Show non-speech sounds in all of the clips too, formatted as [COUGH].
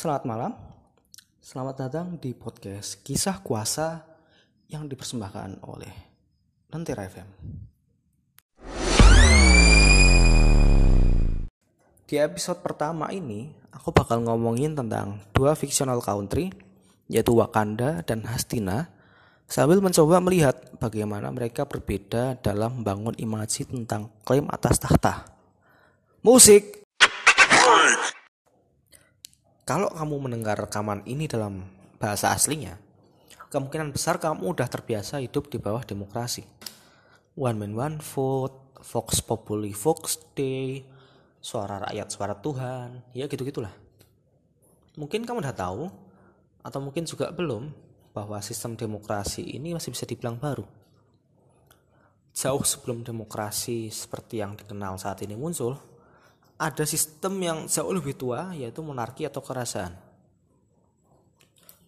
Selamat malam, selamat datang di podcast Kisah Kuasa yang dipersembahkan oleh Lentera FM. Di episode pertama ini, aku bakal ngomongin tentang dua fictional country, yaitu Wakanda dan Hastina, sambil mencoba melihat bagaimana mereka berbeda dalam membangun imaji tentang klaim atas tahta. Musik! Kalau kamu mendengar rekaman ini dalam bahasa aslinya, kemungkinan besar kamu udah terbiasa hidup di bawah demokrasi. One man one vote, Vox Populi Vox Day, suara rakyat suara Tuhan, ya gitu-gitulah. Mungkin kamu udah tahu, atau mungkin juga belum, bahwa sistem demokrasi ini masih bisa dibilang baru. Jauh sebelum demokrasi seperti yang dikenal saat ini muncul, ada sistem yang jauh lebih tua yaitu monarki atau kerajaan.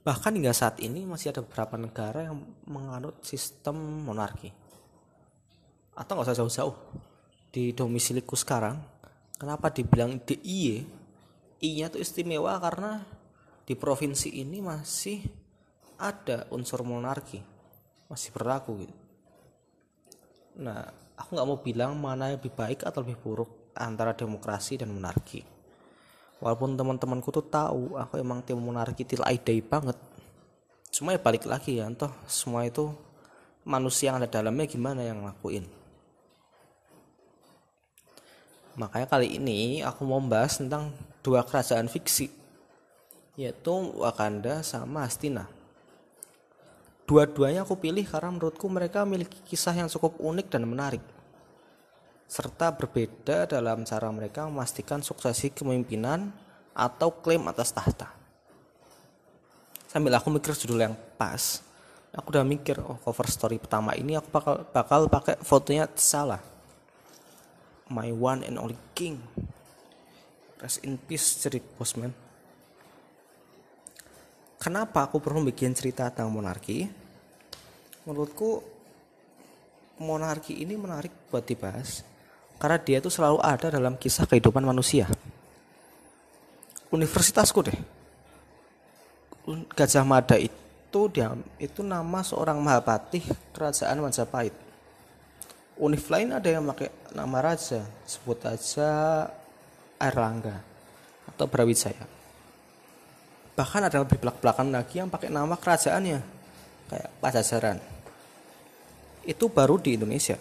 Bahkan hingga saat ini masih ada beberapa negara yang menganut sistem monarki. Atau nggak usah jauh-jauh. Di domisiliku sekarang, kenapa dibilang DIY? I-nya itu istimewa karena di provinsi ini masih ada unsur monarki. Masih berlaku gitu. Nah, aku nggak mau bilang mana yang lebih baik atau lebih buruk antara demokrasi dan monarki. Walaupun teman-temanku tuh tahu aku emang tim monarki til aidai banget. Cuma ya balik lagi ya, entah semua itu manusia yang ada dalamnya gimana yang ngelakuin. Makanya kali ini aku mau membahas tentang dua kerajaan fiksi yaitu Wakanda sama Astina. Dua-duanya aku pilih karena menurutku mereka memiliki kisah yang cukup unik dan menarik serta berbeda dalam cara mereka memastikan suksesi kepemimpinan atau klaim atas tahta. Sambil aku mikir judul yang pas, aku udah mikir oh cover story pertama ini aku bakal bakal pakai fotonya salah. My one and only king. Rest in peace cerit Bosman. Kenapa aku perlu bikin cerita tentang monarki? Menurutku monarki ini menarik buat dibahas karena dia itu selalu ada dalam kisah kehidupan manusia. Universitasku deh. Gajah Mada itu dia itu nama seorang Mahapatih kerajaan Majapahit. Univ lain ada yang pakai nama raja, sebut aja Airlangga atau Brawijaya. Bahkan ada lebih belak-belakan lagi yang pakai nama kerajaannya, kayak Pajajaran. Itu baru di Indonesia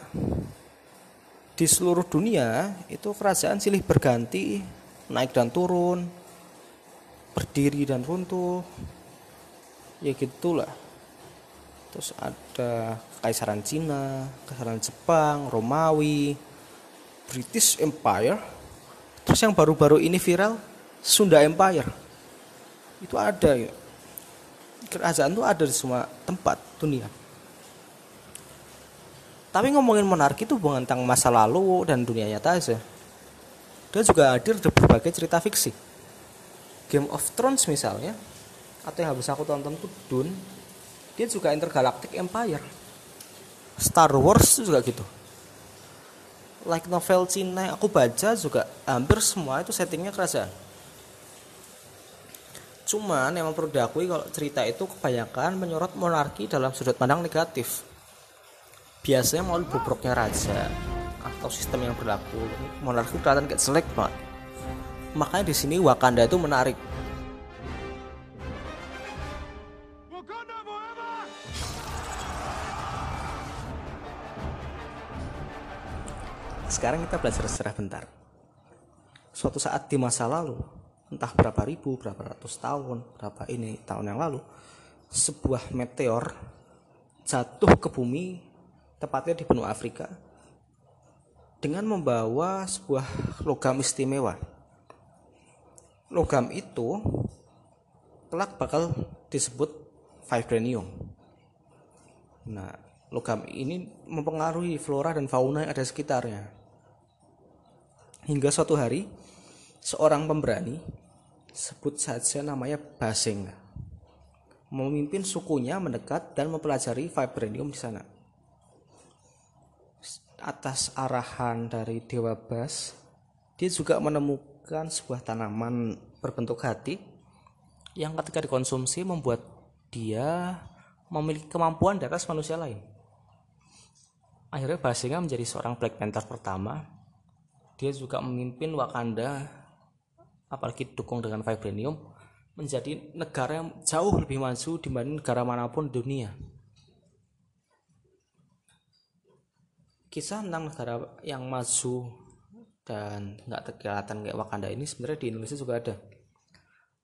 di seluruh dunia itu kerajaan silih berganti naik dan turun berdiri dan runtuh. Ya gitulah. Terus ada kaisaran Cina kaisaran Jepang Romawi British Empire. Terus yang baru-baru ini viral Sunda Empire. Itu ada ya. Kerajaan itu ada di semua tempat dunia tapi ngomongin monarki itu bukan tentang masa lalu dan dunia nyata aja. Dia juga hadir di berbagai cerita fiksi. Game of Thrones misalnya, atau yang habis aku tonton tuh Dune, dia juga intergalactic empire. Star Wars juga gitu. Like novel Cina yang aku baca juga hampir semua itu settingnya kerajaan. Cuman yang perlu diakui kalau cerita itu kebanyakan menyorot monarki dalam sudut pandang negatif biasanya mau bobroknya raja atau sistem yang berlaku monarki kelihatan kayak jelek banget makanya di sini Wakanda itu menarik. Sekarang kita belajar sejarah bentar. Suatu saat di masa lalu entah berapa ribu berapa ratus tahun berapa ini tahun yang lalu sebuah meteor jatuh ke bumi tepatnya di benua Afrika, dengan membawa sebuah logam istimewa. Logam itu kelak bakal disebut vibranium. Nah, logam ini mempengaruhi flora dan fauna yang ada sekitarnya. Hingga suatu hari, seorang pemberani, sebut saja namanya Baseng, memimpin sukunya mendekat dan mempelajari vibranium di sana atas arahan dari Dewa Bas, dia juga menemukan sebuah tanaman berbentuk hati yang ketika dikonsumsi membuat dia memiliki kemampuan di atas manusia lain. Akhirnya Basinga menjadi seorang Black Panther pertama. Dia juga memimpin Wakanda, apalagi dukung dengan vibranium, menjadi negara yang jauh lebih maju dibanding negara mana pun di dunia. Kisah tentang negara yang maju dan nggak kelihatan kayak Wakanda ini sebenarnya di Indonesia juga ada.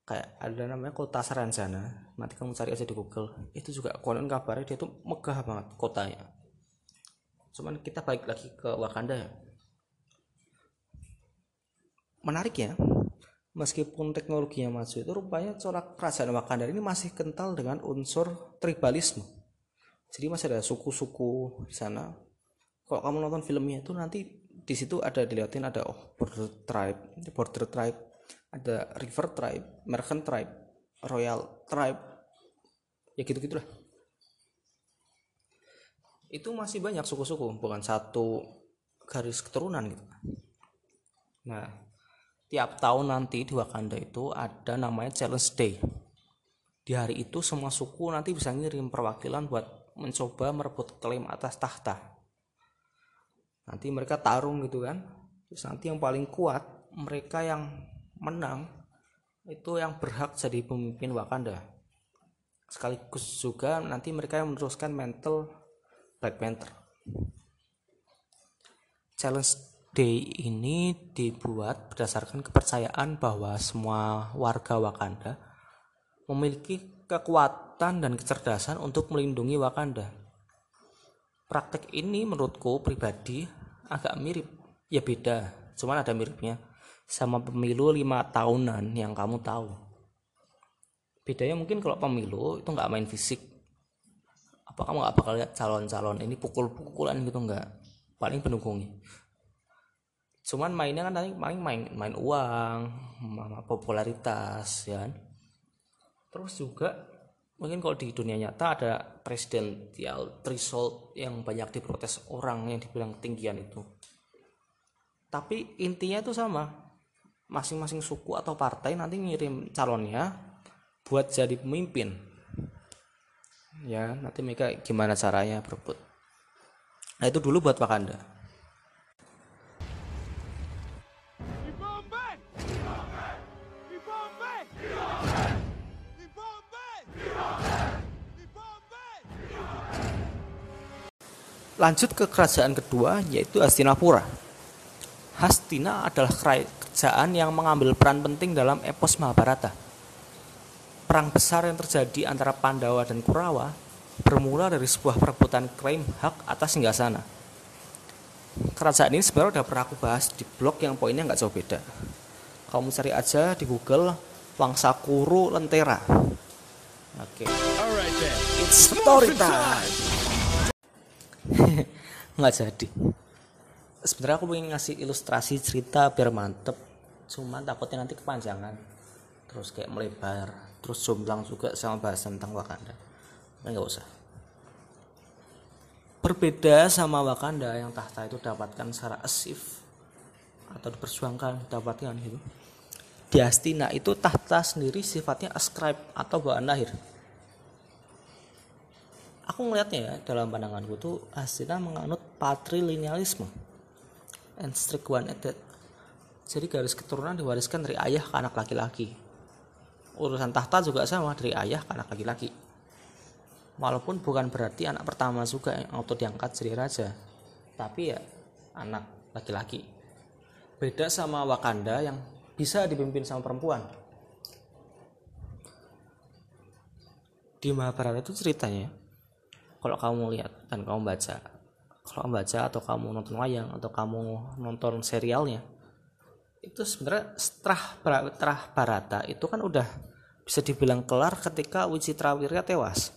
Kayak ada namanya kota Saranjana nanti kamu cari aja di Google. Itu juga konon kabarnya dia tuh megah banget kotanya. Cuman kita balik lagi ke Wakanda ya. Menarik ya. Meskipun teknologinya maju itu rupanya corak kerajaan Wakanda ini masih kental dengan unsur tribalisme. Jadi masih ada suku-suku di sana kalau kamu nonton filmnya itu nanti di situ ada dilihatin ada oh border tribe border tribe ada river tribe American tribe royal tribe ya gitu gitulah itu masih banyak suku-suku bukan satu garis keturunan gitu. Nah tiap tahun nanti di Wakanda itu ada namanya challenge day. Di hari itu semua suku nanti bisa ngirim perwakilan buat mencoba merebut klaim atas tahta nanti mereka tarung gitu kan. Terus nanti yang paling kuat mereka yang menang itu yang berhak jadi pemimpin Wakanda. Sekaligus juga nanti mereka yang meneruskan mental Black Panther. Challenge day ini dibuat berdasarkan kepercayaan bahwa semua warga Wakanda memiliki kekuatan dan kecerdasan untuk melindungi Wakanda. Praktek ini menurutku pribadi agak mirip. Ya beda cuman ada miripnya. Sama pemilu lima tahunan yang kamu tahu. Bedanya mungkin kalau pemilu itu nggak main fisik. Apa kamu nggak bakal lihat calon-calon ini pukul-pukulan gitu nggak? Paling pendukungnya. Cuman mainnya kan tadi paling main main uang popularitas ya kan? terus juga mungkin kalau di dunia nyata ada presidensial threshold yang banyak diprotes orang yang dibilang ketinggian itu. Tapi intinya itu sama. Masing-masing suku atau partai nanti ngirim calonnya buat jadi pemimpin. Ya nanti mereka gimana caranya berebut. Nah itu dulu buat Wakanda Lanjut ke kerajaan kedua yaitu Hastinapura. Hastina adalah kerajaan yang mengambil peran penting dalam epos Mahabharata. Perang besar yang terjadi antara Pandawa dan Kurawa bermula dari sebuah perebutan klaim hak atas singgasana. Kerajaan ini sebenarnya udah pernah aku bahas di blog yang poinnya nggak jauh beda. Kamu cari aja di Google Wangsa Kuru Lentera. Oke. Okay. It's story time [LAUGHS] nggak jadi. Sebenarnya aku pengen ngasih ilustrasi cerita biar mantep. Cuman takutnya nanti kepanjangan. Terus kayak melebar. Terus jomblang juga sama bahas tentang Wakanda. Nah, nggak usah. Berbeda sama Wakanda yang tahta itu dapatkan secara asif atau diperjuangkan dapatkan gitu. Di Astina itu tahta sendiri sifatnya ascribe atau bawaan lahir aku ngelihatnya ya dalam pandanganku tuh Astina menganut patrilinealisme and strict one at. Jadi garis keturunan diwariskan dari ayah ke anak laki-laki. Urusan tahta juga sama dari ayah ke anak laki-laki. Walaupun bukan berarti anak pertama juga yang auto diangkat jadi raja, tapi ya anak laki-laki. Beda sama Wakanda yang bisa dipimpin sama perempuan. Di Mahabharata itu ceritanya kalau kamu lihat dan kamu baca kalau kamu baca atau kamu nonton wayang atau kamu nonton serialnya itu sebenarnya setelah terah Barata itu kan udah bisa dibilang kelar ketika Wicitrawirya tewas.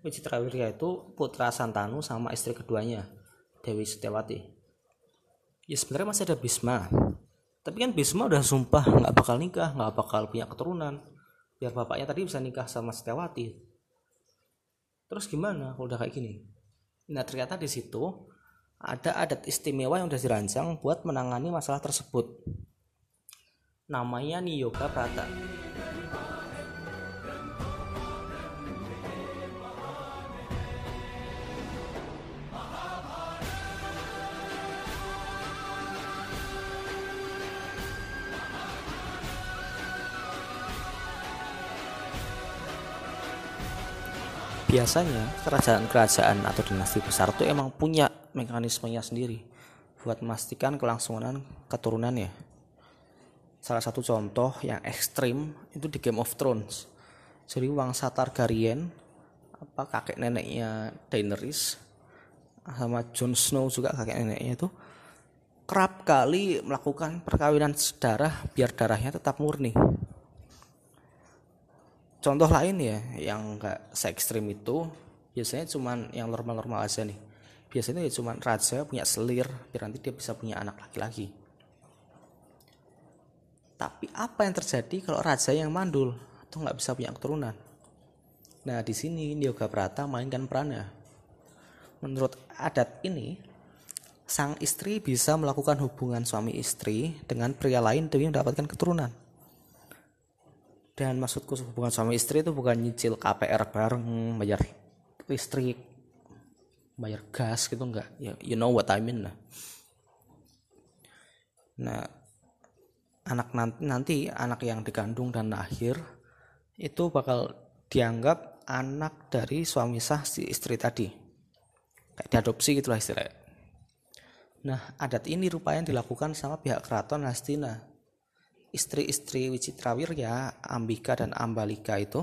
Wicitrawirya itu putra Santanu sama istri keduanya Dewi Setiawati. Ya sebenarnya masih ada Bisma. Tapi kan Bisma udah sumpah nggak bakal nikah nggak bakal punya keturunan. Biar bapaknya tadi bisa nikah sama Setiawati terus gimana kalau udah kayak gini? Nah ternyata di situ ada adat istimewa yang sudah dirancang buat menangani masalah tersebut. Namanya Niyoga Prata biasanya kerajaan-kerajaan atau dinasti besar itu emang punya mekanismenya sendiri buat memastikan kelangsungan keturunannya. Salah satu contoh yang ekstrim itu di Game of Thrones. Jadi Wangsa Targaryen apa kakek neneknya Daenerys sama Jon Snow juga kakek neneknya itu kerap kali melakukan perkawinan darah biar darahnya tetap murni. Contoh lain ya yang enggak se ekstrim itu biasanya cuman yang normal-normal aja nih. Biasanya ya cuman raja punya selir biar nanti dia bisa punya anak laki-laki. Tapi apa yang terjadi kalau raja yang mandul atau nggak bisa punya keturunan? Nah di sini Yoga Prata mainkan perannya. Menurut adat ini, sang istri bisa melakukan hubungan suami istri dengan pria lain demi mendapatkan keturunan. Dan maksudku hubungan suami istri itu bukan nyicil KPR bareng, bayar listrik, bayar gas gitu enggak. Ya, you know what I mean lah. Nah, anak nanti, nanti anak yang dikandung dan lahir itu bakal dianggap anak dari suami sah si istri tadi. Kayak diadopsi gitulah istilahnya. Nah, adat ini rupanya dilakukan sama pihak keraton Hastina. Istri-istri Wicitrawirya, Ambika dan Ambalika itu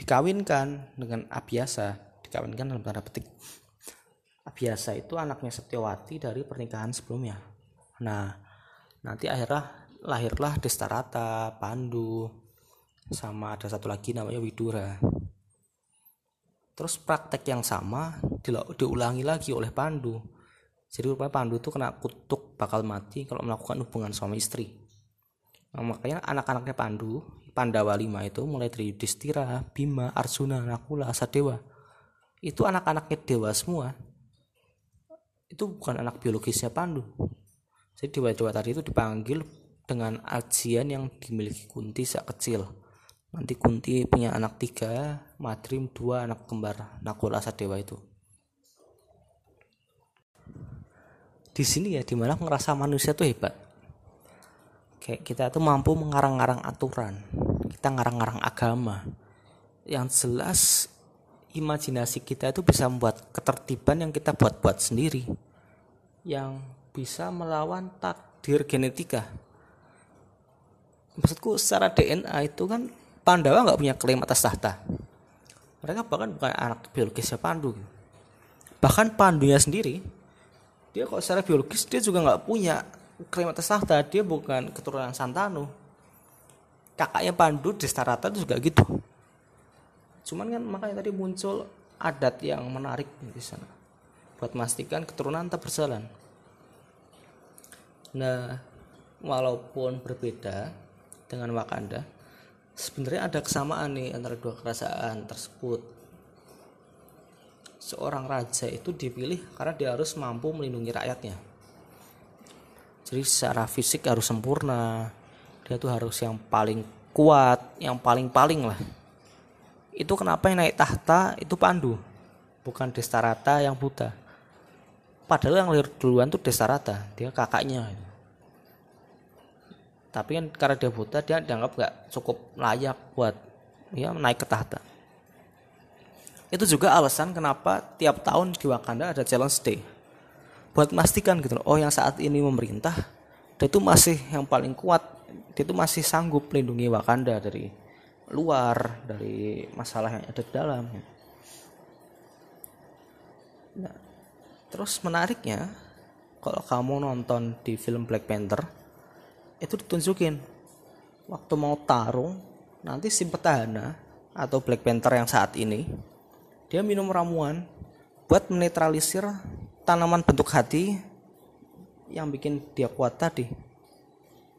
dikawinkan dengan Abiasa, dikawinkan dalam tanda petik. Abiasa itu anaknya Setiawati dari pernikahan sebelumnya. Nah, nanti akhirnya lahirlah Destarata, Pandu, sama ada satu lagi namanya Widura. Terus praktek yang sama diulangi lagi oleh Pandu jadi rupanya Pandu tuh kena kutuk bakal mati kalau melakukan hubungan suami istri. Nah, makanya anak-anaknya Pandu, Pandawa lima itu mulai dari Yudhistira, Bima, Arjuna, Nakula, Asadewa. Itu anak-anaknya dewa semua. Itu bukan anak biologisnya Pandu. Jadi dewa-dewa tadi itu dipanggil dengan ajian yang dimiliki Kunti sejak kecil. Nanti Kunti punya anak tiga, Madrim dua anak kembar Nakula Asadewa itu. di sini ya di mana ngerasa manusia tuh hebat kayak kita tuh mampu mengarang-arang aturan. Kita ngarang-ngarang agama. Yang jelas imajinasi kita itu bisa membuat ketertiban yang kita buat-buat sendiri. Yang bisa melawan takdir genetika. Maksudku secara DNA itu kan Pandawa nggak punya klaim atas tahta. Mereka bahkan bukan anak biologisnya Pandu. Bahkan Pandunya sendiri dia kok secara biologis dia juga nggak punya klaim atas tahta dia bukan keturunan Santanu. Kakaknya Pandu di Starata itu juga gitu. Cuman kan makanya tadi muncul adat yang menarik di sana. Buat memastikan keturunan tetap berjalan. Nah walaupun berbeda dengan Wakanda sebenarnya ada kesamaan nih antara dua kerajaan tersebut. Seorang raja itu dipilih karena dia harus mampu melindungi rakyatnya. Jadi secara fisik harus sempurna. Dia tuh harus yang paling kuat, yang paling-paling lah. Itu kenapa yang naik tahta itu Pandu, bukan Destarata yang buta. Padahal yang lahir duluan tuh Destarata, dia kakaknya. Tapi kan karena dia buta, dia dianggap gak cukup layak buat ya naik ke tahta. Itu juga alasan kenapa tiap tahun di Wakanda ada challenge day. Buat memastikan gitu loh, oh yang saat ini memerintah, dia itu masih yang paling kuat, dia itu masih sanggup melindungi Wakanda dari luar, dari masalah yang ada di dalam. Nah, terus menariknya, kalau kamu nonton di film Black Panther, itu ditunjukin waktu mau tarung, nanti si petahana atau Black Panther yang saat ini dia minum ramuan buat menetralisir tanaman bentuk hati yang bikin dia kuat tadi.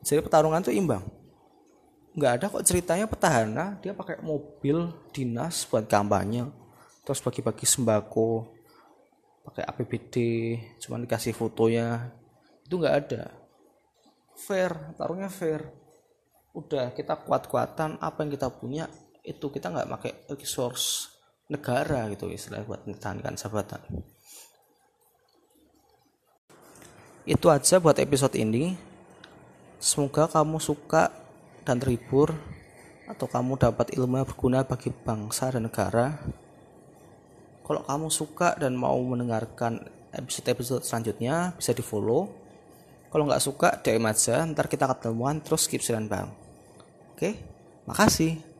Jadi pertarungan itu imbang. Nggak ada kok ceritanya petahana dia pakai mobil dinas buat kampanye, terus bagi-bagi sembako, pakai APBD, cuma dikasih fotonya. Itu nggak ada. Fair, tarungnya fair. Udah kita kuat-kuatan apa yang kita punya itu kita nggak pakai resource negara gitu istilah buat mempertahankan sahabatan itu aja buat episode ini. Semoga kamu suka dan terhibur atau kamu dapat ilmu yang berguna bagi bangsa dan negara. Kalau kamu suka dan mau mendengarkan episode-episode selanjutnya bisa di follow kalau nggak suka DM aja ntar kita ketemuan terus skip bang oke makasih